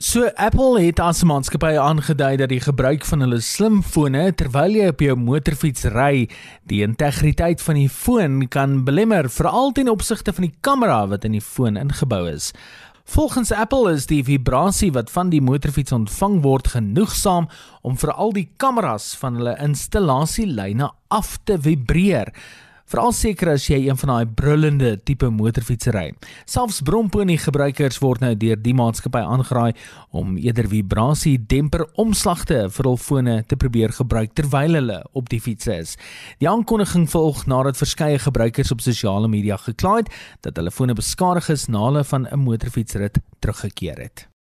So Apple het as maatskappy aangedui dat die gebruik van hulle slimfone terwyl jy op jou motorfiets ry, die integriteit van die foon kan belemmer, veral ten opsigte van die kamera wat in die foon ingebou is. Volgens Apple is die vibrasie wat van die motorfiets ontvang word genoegsaam om vir al die kameras van hulle installasielyne af te vibreer. Veral seker as jy een van daai brullende tipe motorfietsse ry. Selfs Bromponie gebruikers word nou deur die maatskappy aangeraai om eerder vibrasie demper omslagte vir hul fone te probeer gebruik terwyl hulle op die fiets is. Die aankondiging volg nadat verskeie gebruikers op sosiale media gekla het dat hulle fone beskadig is na hulle van 'n motorfietsrit teruggekeer het.